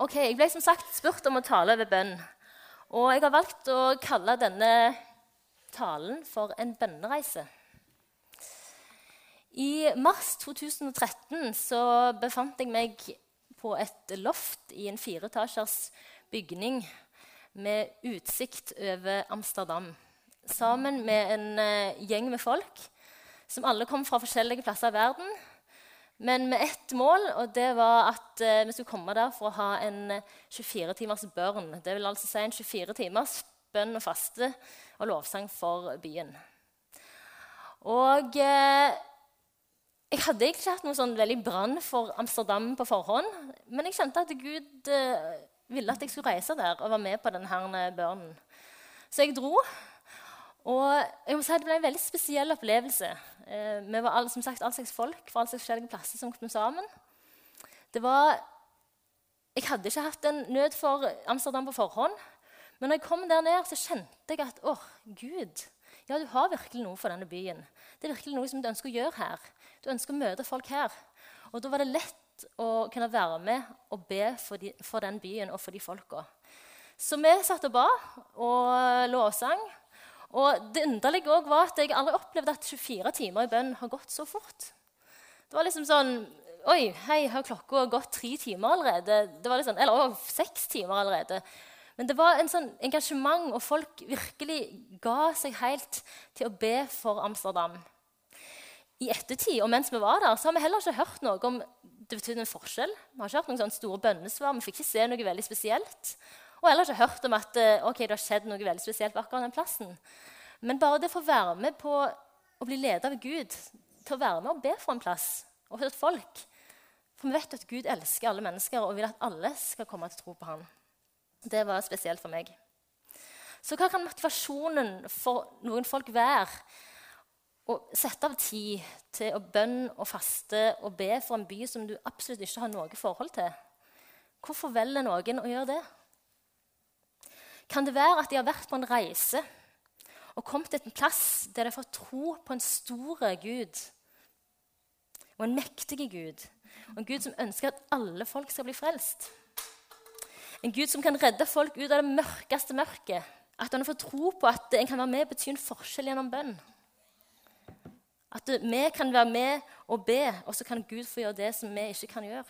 Ok, Jeg ble som sagt spurt om å tale over bønn. Og jeg har valgt å kalle denne talen for en bønnereise. I mars 2013 så befant jeg meg på et loft i en fireetasjers bygning med utsikt over Amsterdam. Sammen med en uh, gjeng med folk som alle kom fra forskjellige plasser i verden. Men med ett mål, og det var at uh, vi skulle komme der for å ha en 24 timers børn. Det vil altså si en 24 timers bønn og faste og lovsang for byen. Og uh, jeg hadde ikke hatt noe sånn veldig brann for Amsterdam på forhånd, men jeg kjente at Gud eh, ville at jeg skulle reise der og være med på denne børnen. Så jeg dro. Og jeg må si Det ble en veldig spesiell opplevelse. Eh, vi var all, som sagt all slags folk fra alle slags forskjellige plasser som kom sammen. Det var, jeg hadde ikke hatt en nød for Amsterdam på forhånd. Men når jeg kom der ned, så kjente jeg at å, Gud, ja, du har virkelig noe for denne byen. Det er virkelig noe som du ønsker å gjøre her. Du ønsker å møte folk her. Og da var det lett å kunne være med og be for, de, for den byen og for de folka. Så vi satt og ba og lovsang. Og det underlige også var at jeg aldri opplevde at 24 timer i bønn har gått så fort. Det var liksom sånn Oi, hei, har klokka gått tre timer allerede? Det var liksom, eller å, seks timer allerede. Men det var en sånn engasjement, og folk virkelig ga seg helt til å be for Amsterdam i ettertid, og mens vi var der, så har vi heller ikke hørt noe om det betydde en forskjell. Vi har ikke hørt noen sånne store bønnesvar, vi fikk ikke se noe veldig spesielt. Og heller ikke hørt om at eh, okay, det har skjedd noe veldig spesielt på akkurat den plassen. Men bare det å å være med på å bli ledet av Gud, til å være med og be for en plass og for et folk For vi vet at Gud elsker alle mennesker og vil at alle skal komme til å tro på ham. Det var spesielt for meg. Så hva kan motivasjonen for noen folk være å sette av tid til å bønne og faste og be for en by som du absolutt ikke har noe forhold til. Hvorfor velger noen å gjøre det? Kan det være at de har vært på en reise og kommet til en plass der de får tro på en stor Gud og en mektig Gud, og en Gud som ønsker at alle folk skal bli frelst? En Gud som kan redde folk ut av det mørkeste mørket. At han får tro på at en kan være med og bety en forskjell gjennom bønn. At vi kan være med og be, og så kan Gud få gjøre det som vi ikke kan gjøre.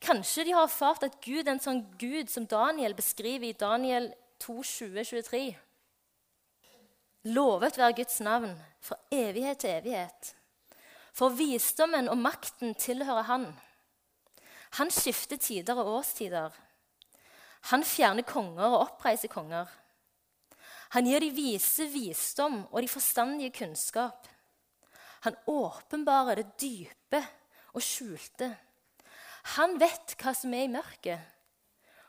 Kanskje de har erfart at Gud er en sånn Gud som Daniel beskriver i Daniel 2, 20, 23. Lovet være Guds navn fra evighet til evighet. For visdommen og makten tilhører Han. Han skifter tider og årstider. Han fjerner konger og oppreiser konger. Han gir de vise visdom og de forstandige kunnskap. Han åpenbarer det dype og skjulte. Han vet hva som er i mørket,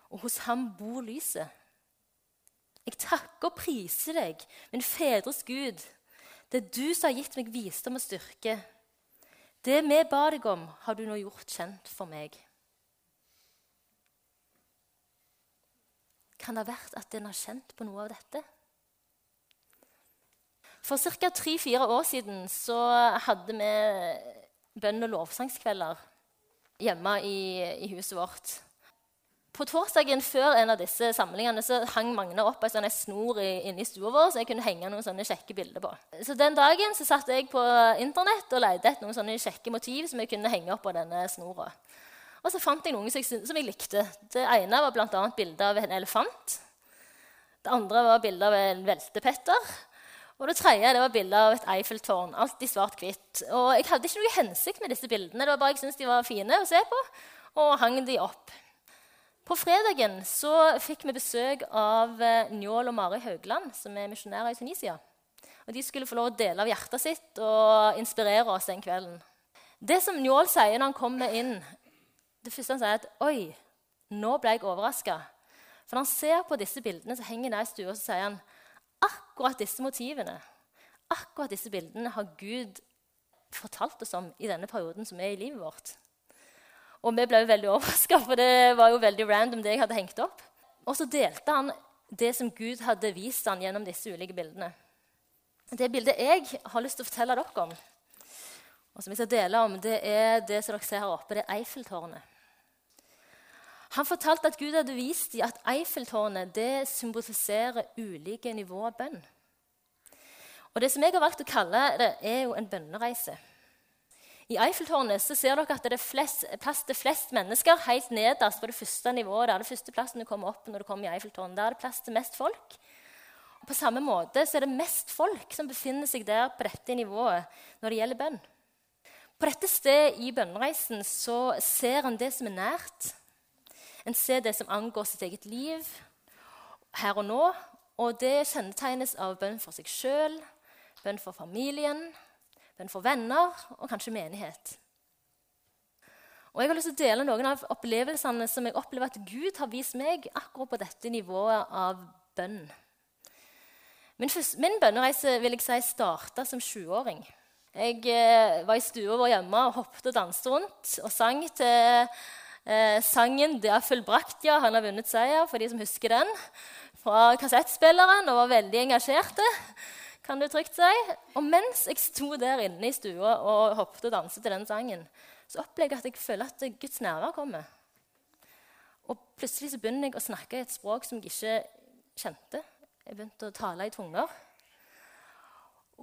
og hos ham bor lyset. Jeg takker og priser deg, min fedres Gud. Det er du som har gitt meg visdom og styrke. Det vi ba deg om, har du nå gjort kjent for meg. Kan det ha vært at en har kjent på noe av dette? For ca. tre-fire år siden så hadde vi bønn- og lovsangskvelder hjemme i, i, huset vårt. På torsdagen før en av disse samlingene så hang Magne opp ei sånn snor inne i stua vår, så jeg kunne henge noen sånne kjekke bilder på. Så Den dagen så satt jeg på Internett og lette etter noen sånne kjekke motiv som jeg kunne henge opp på denne snora. Og så fant jeg noen som jeg, som jeg likte. Det ene var bl.a. bilde av en elefant. Det andre var bilde av en veltepetter. Og det tredje det var bilde av et Eiffeltårn. Alt i svart-hvitt. Og Jeg hadde ikke noe hensikt med disse bildene. Det var bare jeg syntes de var fine å se på, og hang de opp. På fredagen så fikk vi besøk av eh, Njål og Mari Haugland, som er misjonærer i Tunisia. Og De skulle få lov å dele av hjertet sitt og inspirere oss den kvelden. Det som Njål sier når han kommer inn, det første han sier, er at Oi, nå ble jeg overraska. For når han ser på disse bildene som henger der i stua, så sier han Akkurat disse motivene, akkurat disse bildene har Gud fortalt oss om i denne perioden som er i livet vårt. Og vi ble jo veldig overraska, for det var jo veldig random det jeg hadde hengt opp. Og så delte han det som Gud hadde vist han gjennom disse ulike bildene. Det bildet jeg har lyst til å fortelle dere om, og som jeg skal dele om, det er det som dere ser her oppe, det er Eiffeltårnet. Han fortalte at Gud hadde vist dem at Eiffeltårnet det symboliserer ulike nivåer av bønn. Og Det som jeg har valgt å kalle det, er jo en bønnereise. I Eiffeltårnet så ser dere at det er flest, plass til flest mennesker helt nederst på det første nivået. Det er det første plassen du kommer opp når du kommer i Eiffeltårnet. Der er det plass til mest folk. Og På samme måte så er det mest folk som befinner seg der på dette nivået når det gjelder bønn. På dette stedet i bønnereisen så ser en det som er nært. En ser det som angår sitt eget liv her og nå. Og det kjennetegnes av bønn for seg sjøl, bønn for familien, bønn for venner og kanskje menighet. Og Jeg har lyst til å dele noen av opplevelsene som jeg opplever at Gud har vist meg akkurat på dette nivået av bønn. Min, første, min bønnereise vil jeg si starta som 20-åring. Jeg eh, var i stua vår hjemme og hoppet og danset rundt og sang til eh, sangen 'Det er fullbrakt', ja. Han har vunnet seier, for de som husker den, fra kassettspilleren og var veldig engasjerte kan du trygt si. Og mens jeg sto der inne i stua og hoppet og danset til den sangen, så opplever jeg at jeg føler at Guds nærvær kommer. Og plutselig så begynner jeg å snakke i et språk som jeg ikke kjente. Jeg begynte å tale i tunger.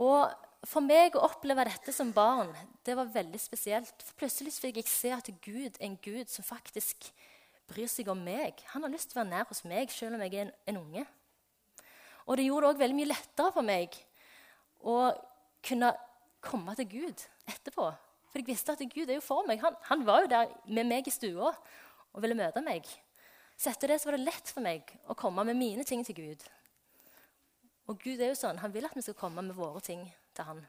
Og for meg å oppleve dette som barn, det var veldig spesielt. For plutselig fikk jeg se at Gud er en Gud som faktisk bryr seg om meg. Han har lyst til å være nær hos meg, selv om jeg er en, en unge. Og det gjorde det òg veldig mye lettere for meg å kunne komme til Gud etterpå. For jeg visste at Gud er jo for meg. Han, han var jo der med meg i stua og ville møte meg. Så etter det så var det lett for meg å komme med mine ting til Gud. Og Gud er jo sånn, han vil at vi skal komme med våre ting til han.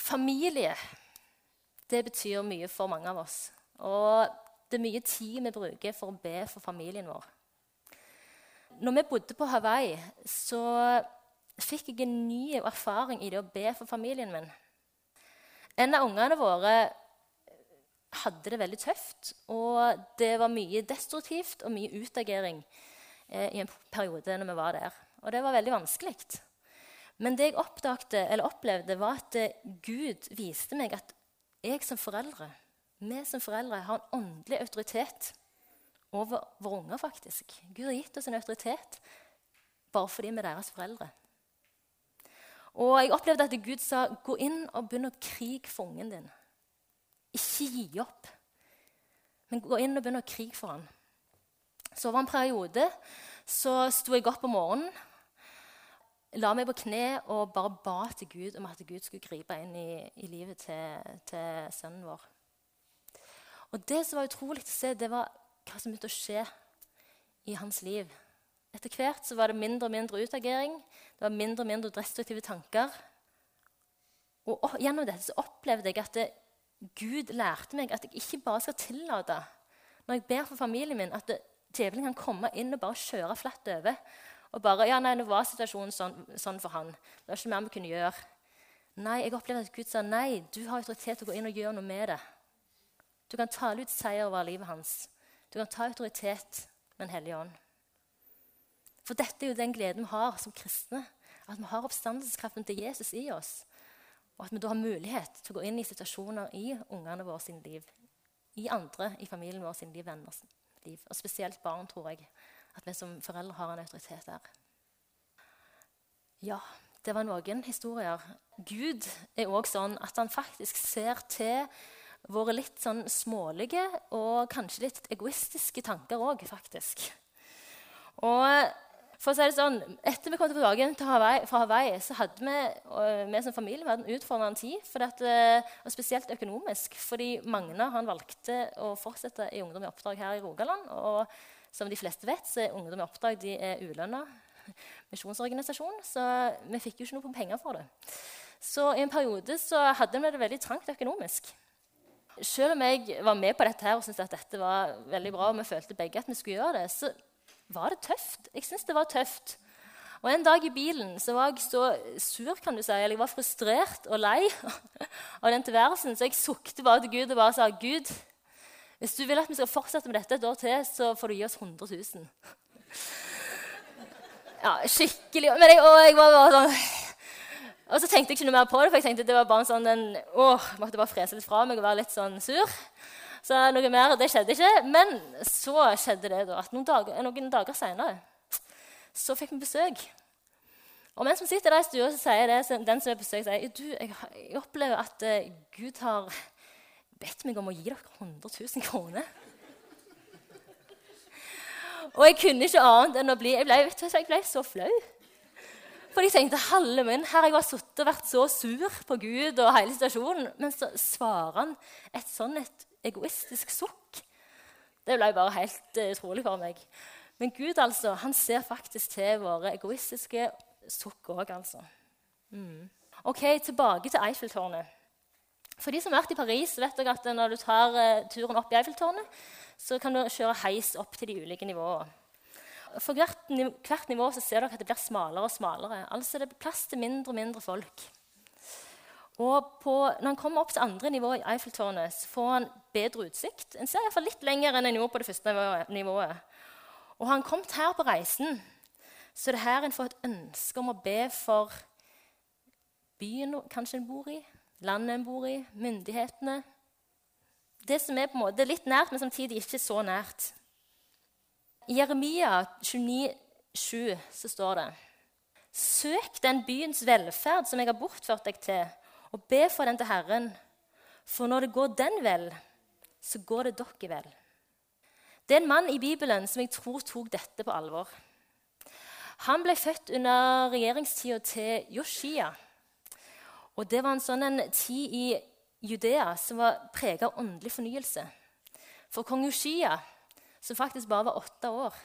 Familie, det betyr mye for mange av oss. Og det er mye tid vi bruker for å be for familien vår. Når vi bodde på Hawaii, så fikk jeg en ny erfaring i det å be for familien min. En av ungene våre hadde det veldig tøft, og det var mye destruktivt og mye utagering eh, i en periode når vi var der. Og det var veldig vanskelig. Men det jeg oppdagte, eller opplevde, var at eh, Gud viste meg at jeg som foreldre, vi som foreldre har en åndelig autoritet over våre unger. faktisk. Gud har gitt oss en autoritet bare fordi vi er deres foreldre. Og jeg opplevde at Gud sa, 'Gå inn og begynn å krige for ungen din.' Ikke gi opp, men gå inn og begynn å krige for ham. Så over en periode så sto jeg opp om morgenen, la meg på kne og bare ba til Gud om at Gud skulle gripe inn i, i livet til, til, sønnen vår. Og Det som var utrolig å se, det var hva som begynte å skje i hans liv. Etter hvert så var det mindre og mindre utagering. Det var mindre og mindre destruktive tanker. Og, og Gjennom dette så opplevde jeg at det, Gud lærte meg at jeg ikke bare skal tillate når jeg ber for familien min, at djevelen kan komme inn og bare kjøre flatt over. Og bare, ja, nei, nå var situasjonen sånn, sånn for han. Det var ikke mer vi kunne gjøre. Nei, jeg opplevde at Gud sa nei, du har autoritet til å gå inn og gjøre noe med det. Du kan tale ut seier over livet hans. Du kan ta autoritet med Den hellige ånd. For dette er jo den gleden vi har som kristne. At vi har oppstandelseskraften til Jesus i oss. Og at vi da har mulighet til å gå inn i situasjoner i ungene våre sin liv. I andre i familien vår sin liv, venners liv. Og spesielt barn, tror jeg. At vi som foreldre har en autoritet der. Ja, det var noen historier. Gud er òg sånn at han faktisk ser til våre litt sånn smålige og kanskje litt egoistiske tanker òg, faktisk. Og for å si det sånn, Etter vi kom tilbake Hawaii, fra Hawaii, så hadde vi vi som familie vi hadde en utfordrende tid. At, eh, og Spesielt økonomisk, fordi Magna han valgte å fortsette i Ungdom i oppdrag her i Rogaland. Og som de fleste vet, så er Ungdom i oppdrag de er ulønna misjonsorganisasjon. Så vi fikk jo ikke noe penger for det. Så i en periode så hadde vi det veldig trangt økonomisk. Selv om jeg var med på dette her og syntes at dette var veldig bra, og vi følte begge at vi skulle gjøre det, så var det tøft. Jeg syns det var tøft. Og En dag i bilen så var jeg så sur, kan du si, eller jeg var frustrert og lei av den tilværelsen, så jeg sukte bare til Gud og bare sa Gud, hvis du vil at vi skal fortsette med dette et år til, så får du gi oss 100 000. Ja, skikkelig Men jeg, og jeg var bare sånn Og så tenkte jeg ikke noe mer på det, for jeg tenkte det var bare en sånn en, å, måtte bare frese litt fra meg og være litt sånn sur. Så noe mer det skjedde ikke. Men så skjedde det da, at noen dager, noen dager senere så fikk vi besøk. Og mens vi sitter der i stua, så sier det, den som er besøk, sier, du, jeg, jeg opplever at uh, Gud har bedt meg om å gi dere 100 000 kroner. Og jeg kunne ikke annet enn å bli Jeg ble, du, jeg ble så flau. For jeg tenkte halve min, her jeg var sittet og vært så sur på Gud og hele situasjonen, men så svarer han et sånn et egoistisk sukk. Det ble bare helt uh, utrolig for meg. Men Gud altså, han ser faktisk til våre egoistiske sukk òg, altså. Mm. Ok, Tilbake til Eiffeltårnet. For de som har vært i Paris, vet dere at når du tar uh, turen opp i Eiffeltårnet, så kan du kjøre heis opp til de ulike nivåene. For hvert, hvert, nivå så ser dere at det blir smalere og smalere. Altså det er plass til mindre og mindre folk. Og på, når han kommer opp til andre nivå i Eiffeltårnet, så får han bedre utsikt. En ser iallfall litt lenger enn en gjorde på det første nivået. Og har han kommet her på reisen, så er det her en får et ønske om å be for byen kanskje en bor i, landet en bor i, myndighetene. Det som er på en måte litt nært, men samtidig ikke så nært. I Jeremia 29, 7, så står det Søk den byens velferd som jeg har bortført deg til, og be for den til Herren. For når det går den vel, så går det dere vel. Det er en mann i Bibelen som jeg tror tok dette på alvor. Han ble født under regjeringstida til Joshia. Og Det var en sånn en tid i Judea som var prega av åndelig fornyelse. For kong Ushia, som faktisk bare var åtte år.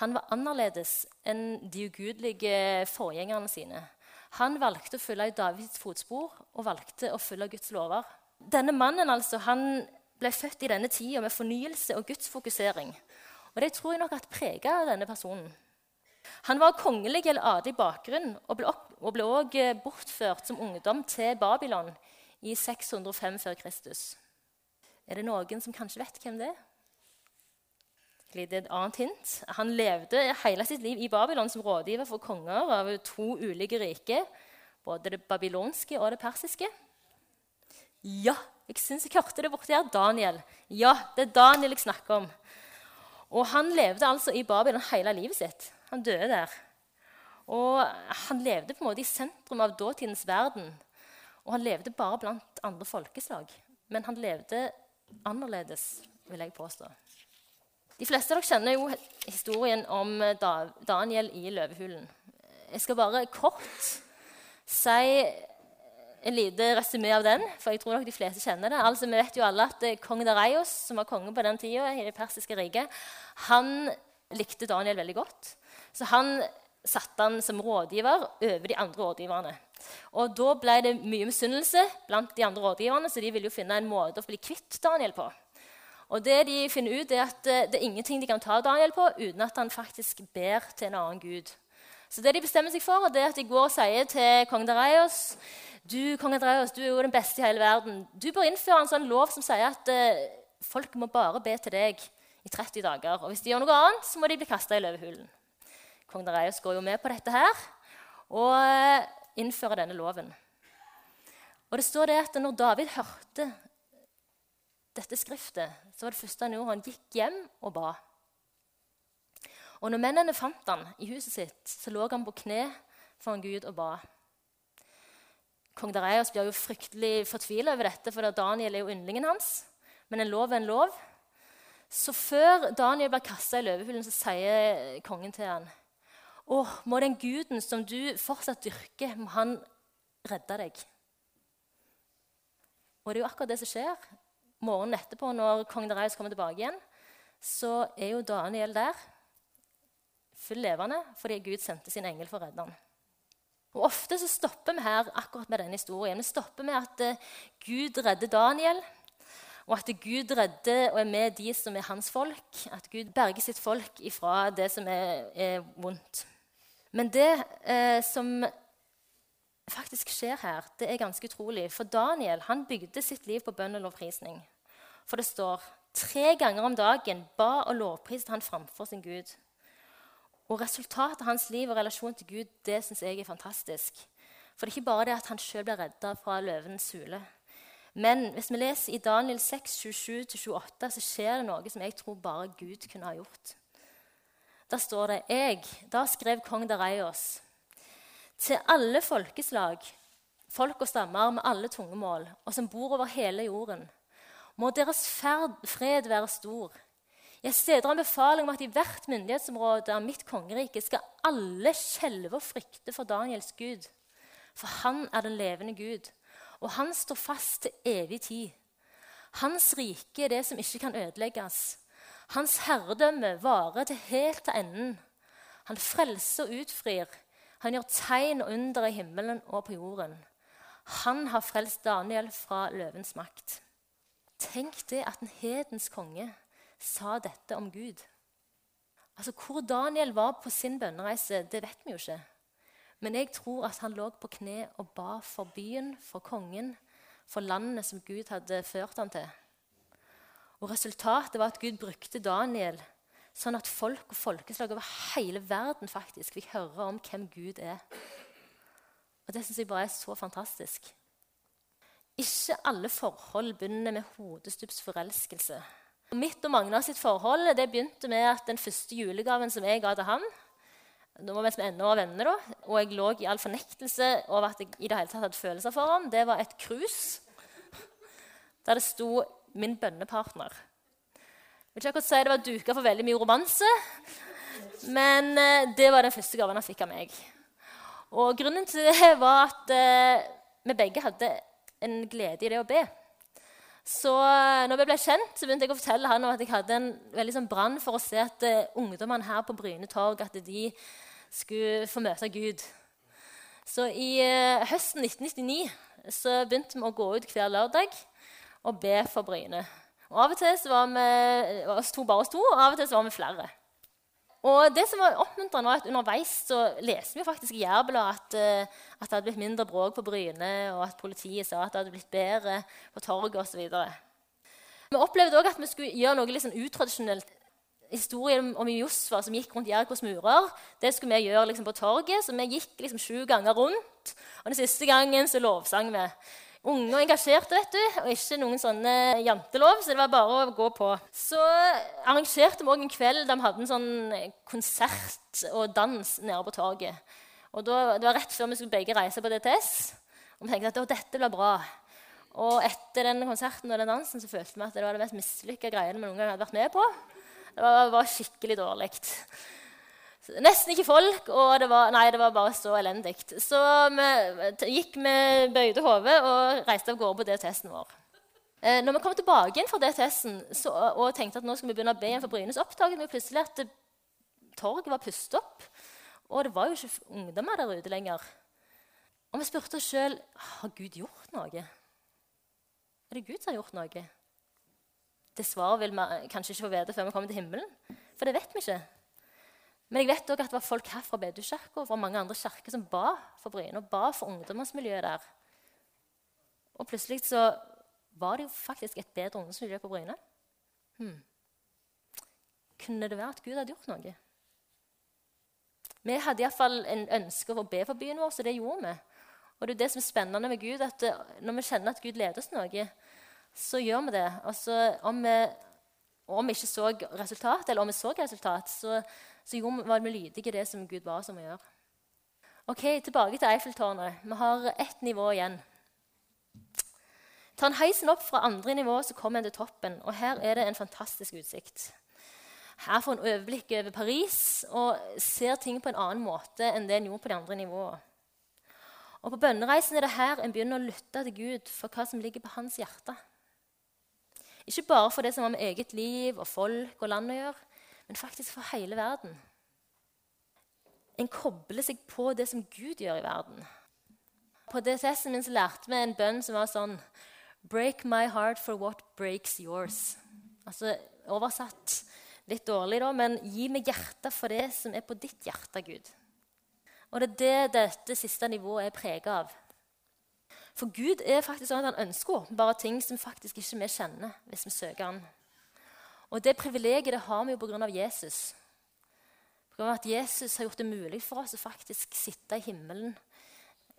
Han var annerledes enn de ugudelige forgjengerne sine. Han valgte å følge i Davids fotspor og valgte å følge Guds lover. Denne mannen altså, han ble født i denne tida med fornyelse og gudsfokusering. Og Det tror jeg nok at prega denne personen. Han var kongelig eller adelig bakgrunn og ble, også bortført som ungdom til Babylon i 605 før Kristus. Er det noen som kanskje vet hvem det er? et annet hint. Han levde hele sitt liv i Babylon som rådgiver for konger av to ulike riker. Både det babylonske og det persiske. Ja, jeg syns jeg hørte det borti her. Daniel. Ja, det er Daniel jeg snakker om. Og han levde altså i Babylon hele livet sitt. Han døde der. Og han levde på en måte i sentrum av dåtidens verden. Og han levde bare blant andre folkeslag. Men han levde annerledes, vil jeg påstå. De fleste av dere kjenner jo historien om Daniel i løvehulen. Jeg skal bare kort si en lite resymé av den, for jeg tror nok de fleste kjenner det. Altså, Vi vet jo alle at kong Dareios, som var konge på den tida i det persiske riket, han likte Daniel veldig godt. Så han satte han som rådgiver over de andre rådgiverne. Og Da ble det mye misunnelse blant de andre rådgiverne, så de ville jo finne en måte å bli kvitt Daniel på. Og det de finner ut, er at eh, det er ingenting de kan ta Daniel på uten at han faktisk ber til en annen gud. Så det de bestemmer seg for, er at de går og sier til kong Dareios du, kong Dareios, du er jo den beste i hele verden. Du bør innføre en sånn lov som sier at uh, folk må bare be til deg i 30 dager. Og hvis de gjør noe annet, så må de bli kasta i løvehulen. Kong Dareius går jo med på dette her og uh, innfører denne loven. Og det står det at når David hørte dette skriftet, så var det første han gjorde, han gikk hjem og ba. Og når mennene fant han i huset sitt, så lå han på kne foran Gud og ba. Kong Dareios blir jo fryktelig fortvila over dette, for Daniel er jo yndlingen hans. Men en lov er en lov. Så før Daniel blir kasta i løvehulen, så sier kongen til han, Å, må den guden som du fortsatt dyrker, må han redde deg. Og det er jo akkurat det som skjer morgenen etterpå, når kong Darius kommer tilbake igjen, så er jo Daniel der, full levende, fordi Gud sendte sin engel for å redde ham. Og Ofte så stopper vi her akkurat med denne historien. Vi stopper med at uh, Gud redder Daniel, og at Gud redder og er med de som er hans folk. At Gud berger sitt folk ifra det som er, er vondt. Men det eh, som faktisk skjer her, det er ganske utrolig. For Daniel han bygde sitt liv på bønn og lovprisning. For det står tre ganger om dagen ba og lovpriste han framfor sin Gud. Og Resultatet av hans liv og relasjon til Gud det synes jeg er fantastisk. For det er ikke bare det at han sjøl ble redda fra løvens hule. Men hvis vi leser i Daniel 6, 27-28, så skjer det noe som jeg tror bare Gud kunne ha gjort. Da står det jeg, Da skrev kong Dareios til alle folkeslag, folk og stammer med alle tungemål, og som bor over hele jorden. Må deres ferd, fred være stor. Jeg steder en befaling om at i hvert myndighetsområde av mitt kongerike skal alle skjelve og frykte for Daniels Gud. For han er den levende Gud, og han står fast til evig tid. Hans rike er det som ikke kan ødelegges. Hans herredømme varer til helt til enden. Han frelser og utfrir. Han gjør tegn og under i himmelen og på jorden. Han har frelst Daniel fra løvens makt. Tenk det at en hedens konge sa dette om Gud. Altså, Hvor Daniel var på sin bønnereise, det vet vi jo ikke. Men jeg tror at han lå på kne og ba for byen, for kongen, for landet som Gud hadde ført ham til. Og Resultatet var at Gud brukte Daniel sånn at folk og folkeslag over hele verden faktisk fikk høre om hvem Gud er. Og Det syns jeg bare er så fantastisk. Ikke alle forhold begynner med hodestups forelskelse. Mitt og Magna sitt forhold det begynte med at den første julegaven som jeg ga til ham, da var vi som ennå venner, da, og jeg lå i all fornektelse over at jeg i det hele tatt hadde følelser for ham, det var et krus der det sto 'Min bønnepartner'. Jeg vil ikke akkurat si det var duka for veldig mye romanse, men eh, det var den første gaven han fikk av meg. Og grunnen til det var at eh, vi begge hadde en glede i det å be. Så eh, når vi ble kjent, så begynte jeg å fortelle han at jeg hadde en veldig sånn brann for å se at eh, ungdommene her på Bryne torg at de skulle få møte Gud. Så i eh, høsten 1999 så begynte vi å gå ut hver lørdag og be for Bryne. Og Av og til var vi oss to bare oss to, og av og til var vi flere. Og det som var oppmuntrende var at Underveis så leste vi faktisk i Jærbladet at, uh, at, det hadde blitt mindre bråk på Bryne, og at politiet sa at det hadde blitt bedre på torget osv. Vi opplevde òg at vi skulle gjøre noe litt sånn utradisjonelt. Historien om Josfa som gikk rundt Jerikos murer, det skulle vi gjøre liksom på torget. Så vi gikk liksom sju ganger rundt, og den siste gangen så lovsang vi unge og engasjerte, vet du, og ikke noen sånne jantelov. Så det var bare å gå på. Så arrangerte vi òg en kveld der vi hadde en sånn konsert og dans nede på torget. Og da, Det var rett før vi skulle begge reise på DTS. Og vi tenkte at dette blir bra. Og etter den konserten og den dansen så følte vi at det var det mest mislykka greiene vi noen gang hadde vært med på. Det var, var skikkelig dårlig. Nesten ikke folk, og det var, nei, det var bare så elendig. Så vi gikk med bøyde hoder og reiste av gårde på DTS-en vår. Eh, når vi kom tilbake igjen fra DTS-en og tenkte at nå skulle vi begynne å be igjen for Brynes, oppdaget vi plutselig at torget var pustet opp. Og det var jo ikke ungdommer der ute lenger. Og vi spurte oss sjøl har Gud gjort noe. Er det Gud som har gjort noe? Det svaret vil vi kanskje ikke få vite før vi kommer til himmelen. For det vet vi ikke. Men jeg vet også at det var folk her fra Bedukirka og fra mange andre kirker som ba for Bryne og ba for ungdomsmiljøet der. Og plutselig så var det jo faktisk et bedre ungdomsmiljø på Bryne. Hmm. Kunne det være at Gud hadde gjort noe? Vi hadde iallfall en ønske om å be for byen vår, så det gjorde vi. Og det er det som er spennende med Gud, at eh, når vi kjenner at Gud leder oss noe, så gjør vi det. Altså, om vi, om vi ikke så resultat, eller om vi så resultat, så så gjorde, var vi lydige det som Gud ba oss om å gjøre. Ok, Tilbake til Eiffeltårnet. Vi har ett nivå igjen. Tar en heisen opp fra andre nivå, så kommer en til toppen. Og her er det en fantastisk utsikt. Her får en overblikk over Paris og ser ting på en annen måte enn det en gjorde på de andre nivåene. Og På bønnereisen er det her en begynner å lytte til Gud for hva som ligger på hans hjerte. Ikke bare for det som har med eget liv og folk og land å gjøre, men faktisk for hele verden. En kobler seg på det som Gud gjør i verden. På DTS-en min så lærte vi en bønn som var sånn Break my heart for what breaks yours. Altså oversatt litt dårlig, da, men gi meg hjertet for det som er på ditt hjerte, Gud. Og det er det dette siste nivået er preget av. For Gud er faktisk sånn at han ønsker bare ting som faktisk ikke vi kjenner, hvis vi søker han. Og det privilegiet det har vi jo pga. Jesus. På grunn av at Jesus har gjort det mulig for oss å faktisk sitte i himmelen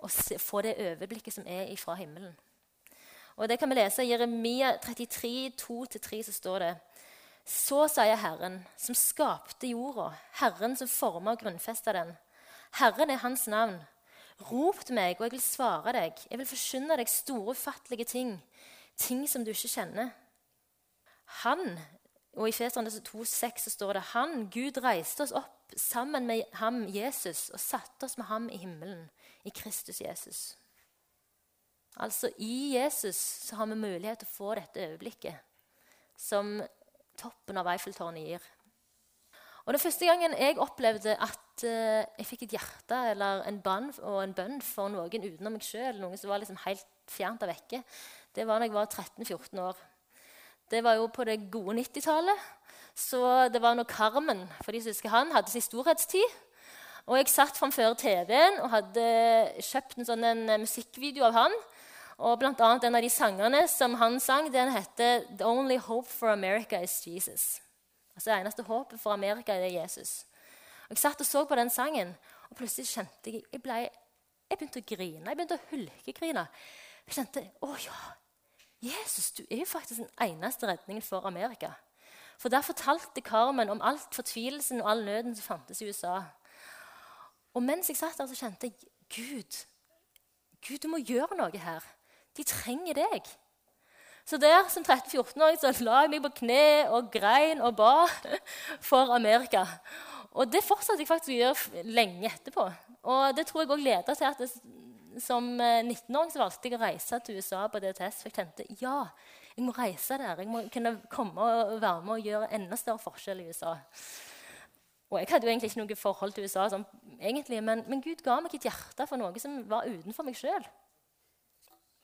og se, få det overblikket som er fra himmelen. Og Det kan vi lese i Jeremia 33, 2-3, så står det Så sier Herren, som skapte jorda, Herren som forma og grunnfesta den. Herren er hans navn. Rop til meg, og jeg vil svare deg. Jeg vil forkynne deg store, ufattelige ting, ting som du ikke kjenner. Han, og i Feserne 2,6 står det Han, Gud, reiste oss opp sammen med ham, Jesus, og satte oss med ham i himmelen, i Kristus Jesus. Altså I Jesus så har vi mulighet til å få dette øyeblikket som toppen av Eiffeltårnet gir. Og Den første gangen jeg opplevde at uh, jeg fikk et hjerte eller en bønn og en bønn for noen utenom meg sjøl, noen som var liksom helt fjernt av vekke, det var da jeg var 13-14 år. Det var jo på det gode 90-tallet. Så det var når Carmen for de som husker han, hadde sin storhetstid. Og jeg satt framfor TV-en og hadde kjøpt en sånn en musikkvideo av han. Og blant annet En av de sangene som han sang, den heter 'The Only Hope for America is Jesus'. Altså Det eneste håpet for Amerika er Jesus. Og Jeg satt og så på den sangen, og plutselig kjente jeg Jeg, ble, jeg begynte å grine. Jeg begynte å hulkegrine. Jeg kjente å ja, Jesus, du er jo faktisk den eneste redningen for Amerika. For der fortalte Carmen om alt fortvilelsen og all nøden som fantes i USA. Og mens jeg satt der, så kjente jeg Gud, Gud, du må gjøre noe her. De trenger deg. Så der som 13-14-åring så la jeg meg på kne og grein og ba for Amerika. Og det fortsatte jeg faktisk å gjøre lenge etterpå. Og det tror jeg òg leda til at som 19-åring eh, valgte jeg å reise til USA på DTS. For jeg tenkte ja, jeg må reise der. Jeg må kunne komme og være med og gjøre enda større forskjell i USA. Og jeg hadde jo egentlig ikke noe forhold til USA, sånn, egentlig, men, men Gud ga meg et hjerte for noe som var utenfor meg sjøl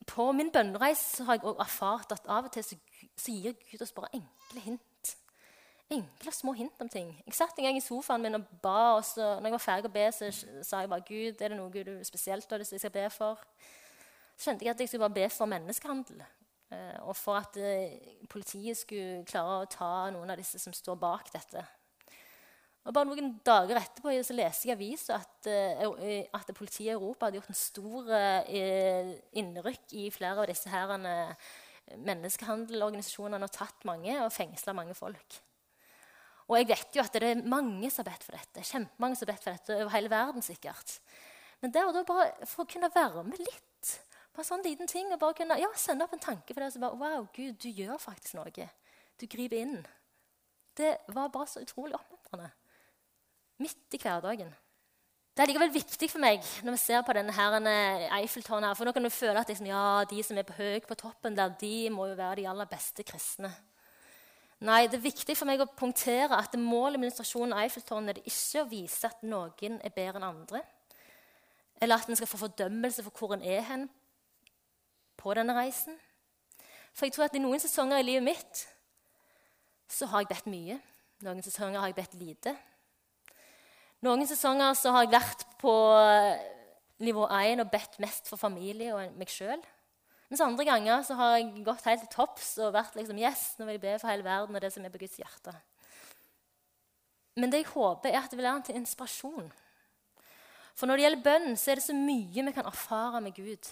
på min bønnereis har jeg også erfart at av og til så, så gir Gud oss bare enkle hint. Enkle, små hint om ting. Jeg satt en gang i sofaen min og ba, og så, når jeg var ferdig å be, så sa jeg bare Gud, er det noe du spesielt har til jeg skal be for? Så skjønte jeg at jeg skulle bare be for menneskehandel. Eh, og for at eh, politiet skulle klare å ta noen av disse som står bak dette. Og bare Noen dager etterpå så leste jeg i avisa at, uh, at, politiet i Europa hadde gjort en stor innrykk i flere av disse menneskehandelorganisasjonene og tatt mange og fengsla mange folk. Og jeg vet jo at det er mange som har bedt for dette. kjempemange som har bedt for dette over hele verden sikkert. Men det og da bare for å kunne være med litt på en sånn liten ting og bare kunne ja, sende opp en tanke for det, så bare, Wow, Gud, du gjør faktisk noe. Du griper inn. Det var bare så utrolig oppmuntrende midt i hverdagen. Det er likevel viktig for meg når vi ser på denne eh, Eiffeltårnet. For nå kan du føle at liksom, ja, de som er på høy på toppen der, de må jo være de aller beste kristne. Nei, det er viktig for meg å punktere at målet med administrasjonen av Eiffeltårnet er ikke å vise at noen er bedre enn andre, eller at en skal få fordømmelse for hvor en er hen på denne reisen. For jeg tror at i noen sesonger i livet mitt så har jeg bedt mye. Noen sesonger har jeg bedt lite. Noen sesonger så har jeg vært på eh, nivå 1 og bedt mest for familie og meg sjøl. Mens andre ganger så har jeg gått helt til topps og vært liksom Yes, nå vil jeg be for hele verden og det som er på Guds hjerte. Men det jeg håper, er at det vil være til inspirasjon. For når det gjelder bønn, så er det så mye vi kan erfare med Gud.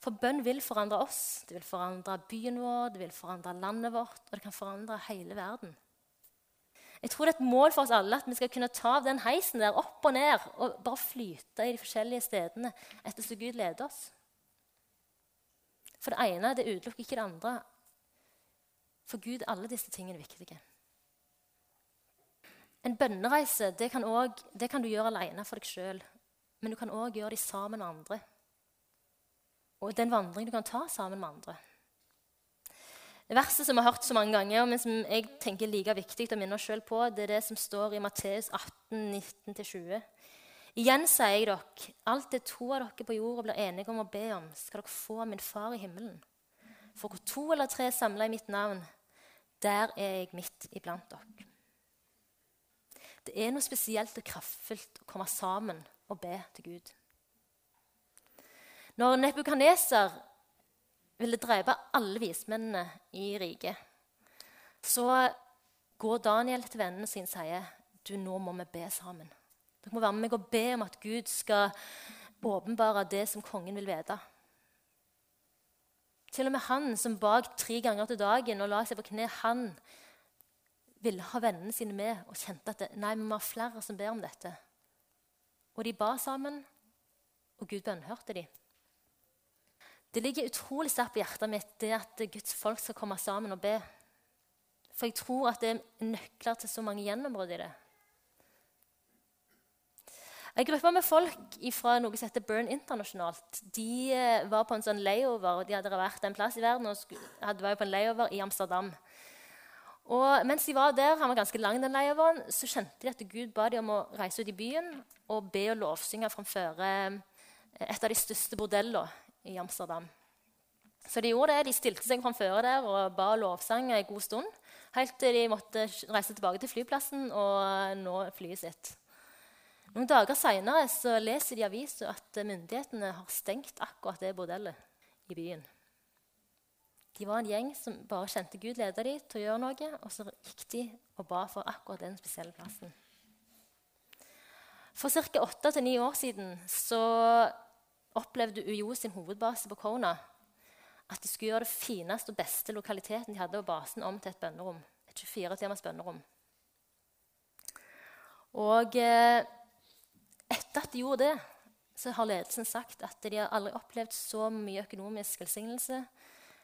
For bønn vil forandre oss, det vil forandre byen vår, det vil forandre landet vårt, og det kan forandre hele verden. Jeg tror det er et mål for oss alle at vi skal kunne ta av den heisen der opp og ned og bare flyte i de forskjellige stedene etter som Gud leder oss. For det ene det utelukker ikke det andre. For Gud er alle disse tingene viktige. En bønnereise det kan, også, det kan du gjøre alene for deg sjøl, men du kan òg gjøre det sammen med andre. Og den vandring du kan ta sammen med andre. Verset som vi har hørt så mange ganger, men som jeg tenker er like viktig å minne oss selv på, det er det som står i Matteus 18, 19-20. Igjen sier jeg dere, alt det to av dere på jorda blir enige om å be om, skal dere få av min far i himmelen. For hvor to eller tre samler i mitt navn, der er jeg midt iblant dere. Det er noe spesielt og kraftfullt å komme sammen og be til Gud. Når Nebukaneser ville drepe alle vismennene i riket, så går Daniel til vennene sine og sier du, nå må vi be sammen. Dere må være med meg og be om at Gud skal åpenbare det som kongen vil vite. Til og med han som bak tre ganger til dagen og la seg på kne, han ville ha vennene sine med og kjente at det, nei, vi må ha flere som ber om dette. Og de ba sammen, og Gud bønnhørte dem. Det ligger utrolig sterkt på hjertet mitt det at Guds folk skal komme sammen og be. For jeg tror at det er nøkler til så mange gjennombrudd i det. En gruppe med folk fra noe som heter Burn Internasjonalt de eh, var på en sånn layover. De hadde vært en plass i verden og hadde vært på en layover i Amsterdam. Og mens de var der, han var ganske lang den layoveren, så kjente de at Gud ba dem om å reise ut i byen og be og lovsynge framfor eh, et av de største bordellene i Amsterdam. Så de gjorde det. De stilte seg framfor der og ba lovsang en god stund. Helt til de måtte reise tilbake til flyplassen og nå flyet sitt. Noen dager seinere leser de i avisa at myndighetene har stengt akkurat det bordellet i byen. De var en gjeng som bare kjente Gud leda dem til å gjøre noe, og så gikk de og ba for akkurat den spesielle plassen. For ca. åtte til ni år siden så opplevde UiO sin hovedbase på Kona at de skulle gjøre det fineste og beste lokaliteten de hadde på basen, om til et bønnerom. Et 24-timers bønnerom. Og eh, etter at de gjorde det, så har ledelsen sagt at de har aldri opplevd så mye økonomisk velsignelse,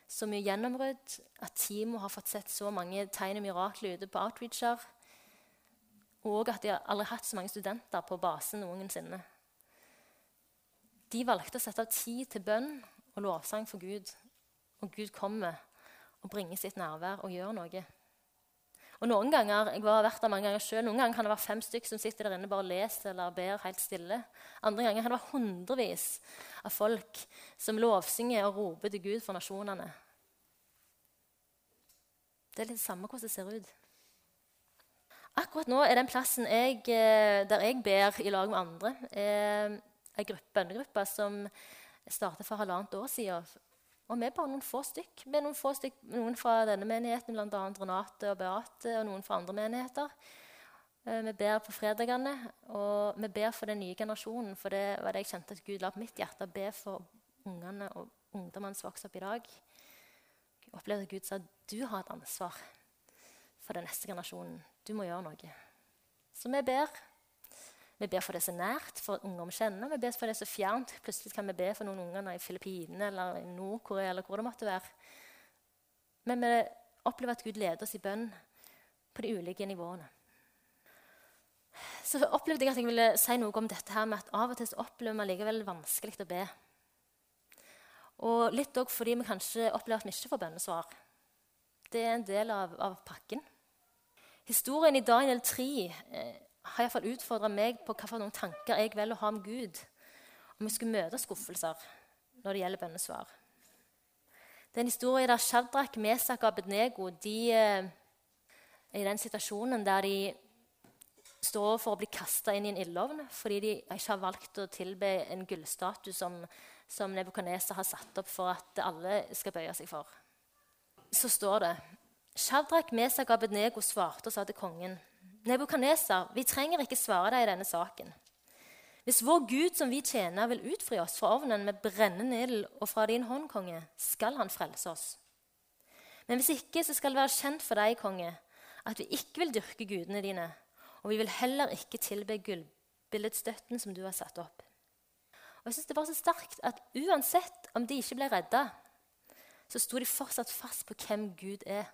så mye gjennombrudd, at teamet har fått sett så mange tegn og mirakler ute på outreacher, og at de har aldri hatt så mange studenter på basen noensinne. De valgte å sette av tid til bønn og lovsang for Gud. Og Gud kommer og bringer sitt nærvær og gjør noe. Og noen ganger jeg har vært der mange ganger selv, noen ganger kan det være fem stykker som sitter der inne bare leser eller ber helt stille. Andre ganger kan det være hundrevis av folk som lovsynger og roper til Gud for nasjonene. Det er litt det samme hvordan det ser ut. Akkurat nå er den plassen jeg, eh, der jeg ber i lag med andre, eh, en bønnegruppe som startet for halvannet år siden. Og vi er bare noen få stykk. Vi er noen få stykk, noen fra denne menigheten, bl.a. Renate og Beate, og noen fra andre menigheter. Eh, vi ber på fredagene, og vi ber for den nye generasjonen. For det var det jeg kjente at Gud la på mitt hjerte. Be for ungene og ungdommene som vokser opp i dag. Jeg opplevde at Gud sa du har et ansvar for den neste generasjonen. Du må gjøre noe. Så vi ber. Vi ber for det som er nært, for unger vi kjenner. Vi ber for det som er fjernt. Plutselig kan vi be for noen unger i Filippinene eller i Nord-Korea. eller hvor det måtte være. Men vi opplever at Gud leder oss i bønn på de ulike nivåene. Så opplevde jeg at jeg ville si noe om dette her med at av og til opplever vi likevel vanskelig å be. Og litt òg fordi vi kanskje opplever at vi ikke får bønnesvar. Det er en del av, av pakken. Historien i Daniel 3 eh, har iallfall utfordra meg på noen tanker jeg velger å ha om Gud om vi skulle møte skuffelser når det gjelder bønnesvar. Det er en historie der Shadrach, Mesak og Abednego de, er eh, i den situasjonen der de står for å bli kasta inn i en ildovn fordi de ikke har valgt å tilbe en gullstatue som, som Nebukadneser har satt opp for at alle skal bøye seg for. Så står det Shadrach, Mesak og Abednego svarte og sa til kongen Nebukadneser, vi trenger ikke svare deg i denne saken. Hvis vår Gud som vi tjener, vil utfri oss fra ovnen med brennende ild og fra din hånd, konge, skal han frelse oss. Men hvis ikke, så skal det være kjent for deg, konge, at vi ikke vil dyrke gudene dine, og vi vil heller ikke tilbe gullbilledstøtten som du har satt opp. Og jeg synes Det var så sterkt at uansett om de ikke ble redda, så sto de fortsatt fast på hvem Gud er,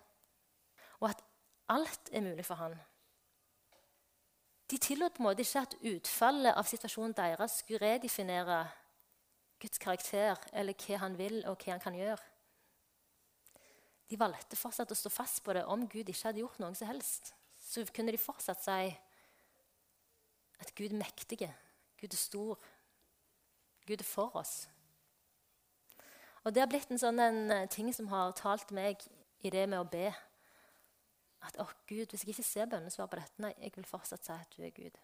og at alt er mulig for han. De tillot på en måte ikke at utfallet av situasjonen deres skulle redefinere Guds karakter eller hva han vil, og hva han kan gjøre. De valgte fortsatt å stå fast på det om Gud ikke hadde gjort noe som helst. Så kunne de fortsatt si at Gud er mektig, Gud er stor, Gud er for oss. Og Det har blitt en sånn en eh, ting som har talt meg i det med å be at å Gud, hvis jeg ikke ser bønnesvar på dette, nei, jeg vil fortsatt si at du er Gud.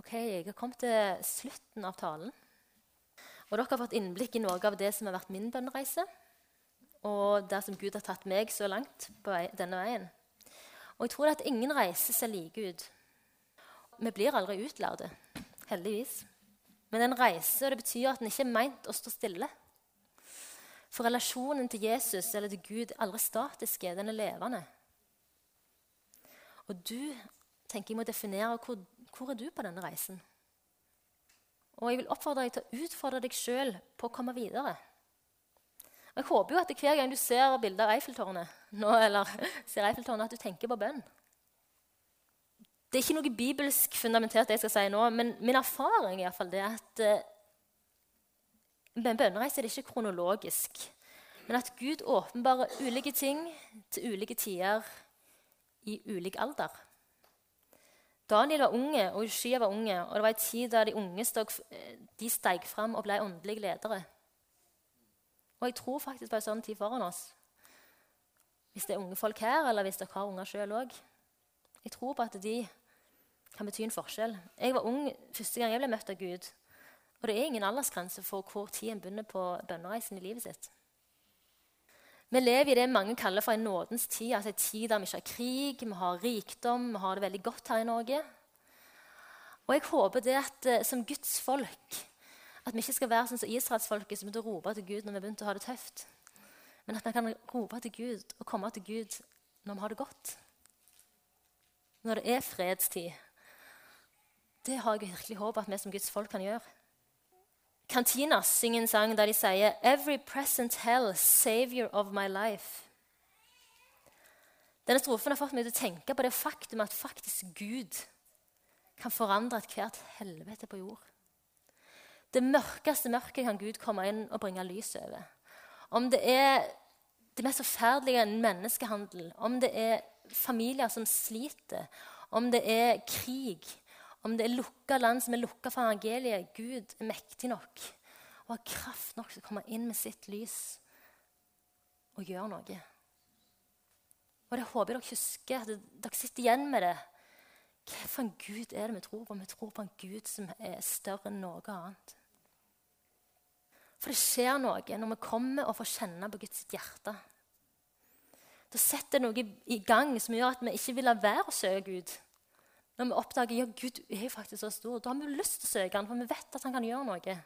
Ok, Jeg har kommet til slutten av talen. Og Dere har fått innblikk i noe av det som har vært min bønnereise. Og det som Gud har tatt meg så langt på denne veien. Og jeg tror at ingen reiser ser like ut. Vi blir aldri utlærte, heldigvis. Men en reise og det betyr at en ikke er meint å stå stille. For relasjonen til Jesus eller til Gud er aldri statisk, den er levende. Og du tenker jeg må definere hvor, hvor er du på denne reisen. Og jeg vil oppfordre deg til å utfordre deg sjøl på å komme videre. Og jeg håper jo at hver gang du ser bilder av Eiffeltårnet, nå, eller ser Eiffeltårnet, at du tenker på bønn. Det er ikke noe bibelsk fundamentert, det jeg skal si nå, men min erfaring er fall det at en bønnereise er det ikke kronologisk. Men at Gud åpenbarer ulike ting til ulike tider i ulik alder. Daniel var unge, og Ushia var unge, og det var en tid da de unge stod, de steg fram og ble åndelige ledere. Og jeg tror faktisk på en sånn tid foran oss. Hvis det er unge folk her, eller hvis dere har unger sjøl òg. Jeg tror på at de kan bety en forskjell. Jeg var ung første gang jeg ble møtt av Gud. Og det er ingen aldersgrense for hvor tid en begynner på bønnereisen i livet sitt. Vi lever i det mange kaller for en nådens tid, altså en tid der vi ikke har krig, vi har rikdom, vi har det veldig godt her i Norge. Og jeg håper det at eh, som Guds folk at vi ikke skal være sånn som israelsfolket som begynte å rope til Gud når vi begynte å ha det tøft. Men at vi kan rope til Gud og komme til Gud når vi har det godt. Når det er fredstid. Det har jeg virkelig håp at vi som Guds folk kan gjøre. Cantinas synger en sang der de sier Every present hell, savior of my life. Denne strofen har fått meg til å tenke på det faktum at faktisk Gud kan forandre ethvert helvete på jord. Det mørkeste mørket kan Gud komme inn og bringe lys over. Om det er det mest forferdelige enn menneskehandel, om det er familier som sliter, om det er krig, om det er lukka land som er lukka for evangeliet, Gud er mektig nok og har kraft nok til å komme inn med sitt lys og gjøre noe. Og det håper jeg dere husker, at dere sitter igjen med det. Hva for en Gud er det vi tror på? Vi tror på en Gud som er større enn noe annet. For det skjer noe når vi kommer og får kjenne på Guds hjerte. Da setter det noe i gang som gjør at vi ikke vil la være å søke Gud. Når vi oppdager ja, Gud er faktisk så stor, da har vi lyst til å søke han, for vi vet at han kan gjøre noe.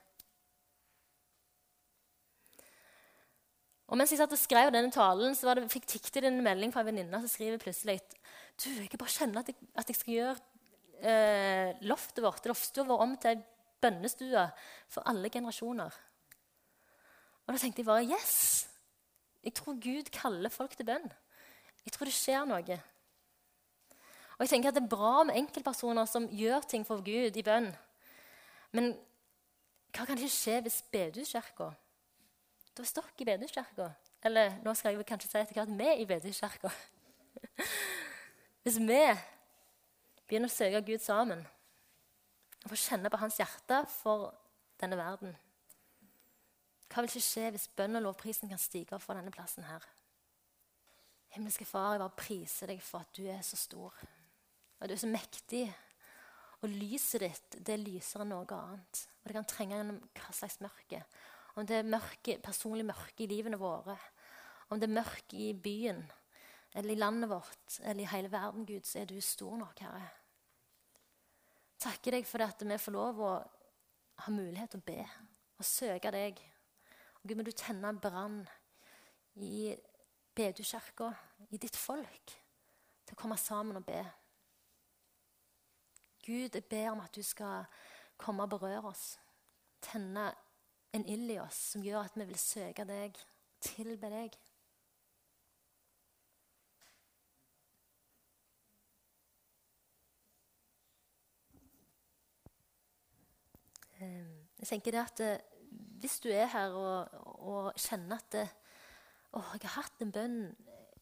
Og mens jeg satt og skrev denne talen, så det, fikk det en melding fra en venninne som skriver plutselig du, jeg bare kjenne at jeg, at jeg skal gjøre eh, loftet vårt, loftstua vår, om til ei bønnestue for alle generasjoner. Og da tenkte jeg bare yes! Jeg tror Gud kaller folk til bønn. Jeg tror det skjer noe. Og jeg tenker at Det er bra med enkeltpersoner som gjør ting for Gud i bønn. Men hva kan ikke skje hvis bedehuskirka Da er dere i bedehuskirka. Eller nå skal jeg kanskje si etter hvert vi i bedehuskirka. hvis vi begynner å søke Gud sammen og får kjenne på hans hjerte for denne verden Hva vil ikke skje hvis bønn og lovprisen kan stige opp fra denne plassen her? Himmelske Far, jeg bare priser deg for at du er så stor. Og du er så mektig. Og lyset ditt det lyser enn noe annet. Og det kan trenge gjennom hva slags mørke. Om det er mørke, personlig mørke i livene våre, om det er mørke i byen, eller i landet vårt, eller i hele verden, Gud, så er du stor nok, Herre. Takker deg for at vi får lov å ha mulighet til å be og søke deg. Og Gud, må du tenne en brann i bedukirka, i ditt folk, til å komme sammen og be. Gud, jeg ber om at du skal komme og berøre oss. Tenne en ild i oss som gjør at vi vil søke deg, tilbe deg. Ehm, jeg tenker det at eh, Hvis du er her og, og kjenner at det, å, jeg har hatt en bønn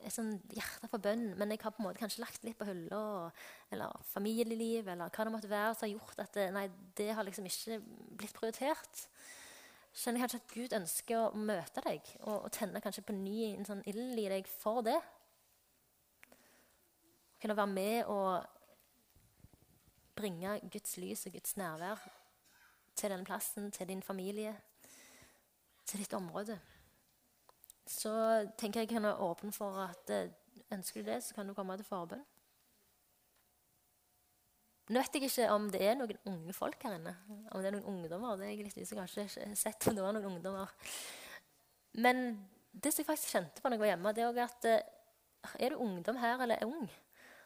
et sånn hjerte for bønn, men jeg har på en måte kanskje lagt litt på hylla, eller familieliv, eller hva det måtte være, som har gjort at det, nei, det har liksom ikke blitt prioritert. Skjønner jeg kanskje at Gud ønsker å møte deg og, og tenne kanskje på ny en sånn ild i deg for det. Kunne være med og bringe Guds lys og Guds nærvær til denne plassen, til din familie, til ditt område så tenker jeg kan være åpen for at eh, ønsker du det, så kan du komme til forbønn. Nå vet jeg ikke om det er noen unge folk her inne. Om det er noen ungdommer. det er jeg litt usikker. Har ikke sett om det var noen ungdommer. men det som jeg faktisk kjente på når jeg var hjemme, det er at eh, er du ungdom her eller er ung,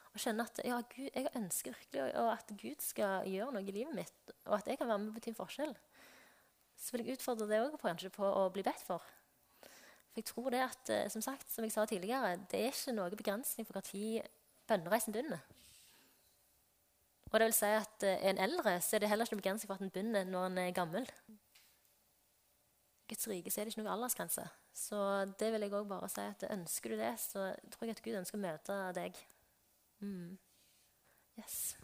og kjenner at ja, Gud, jeg ønsker virkelig at Gud skal gjøre noe i livet mitt, og at jeg kan være med å bety en forskjell, så vil jeg utfordre det også på, på å bli bedt for. Jeg tror det at, eh, som sagt, som jeg sa tidligere, det er ikke noe begrensning for når bønnereisen begynner. Og det vil si at er en eldre så er det heller ikke noe begrensning for at en begynner når en er gammel. Guds rike så er det ikke noen aldersgrense. Så det vil jeg òg bare si at ønsker du det, så tror jeg at Gud ønsker å møte deg. Mm. Yes.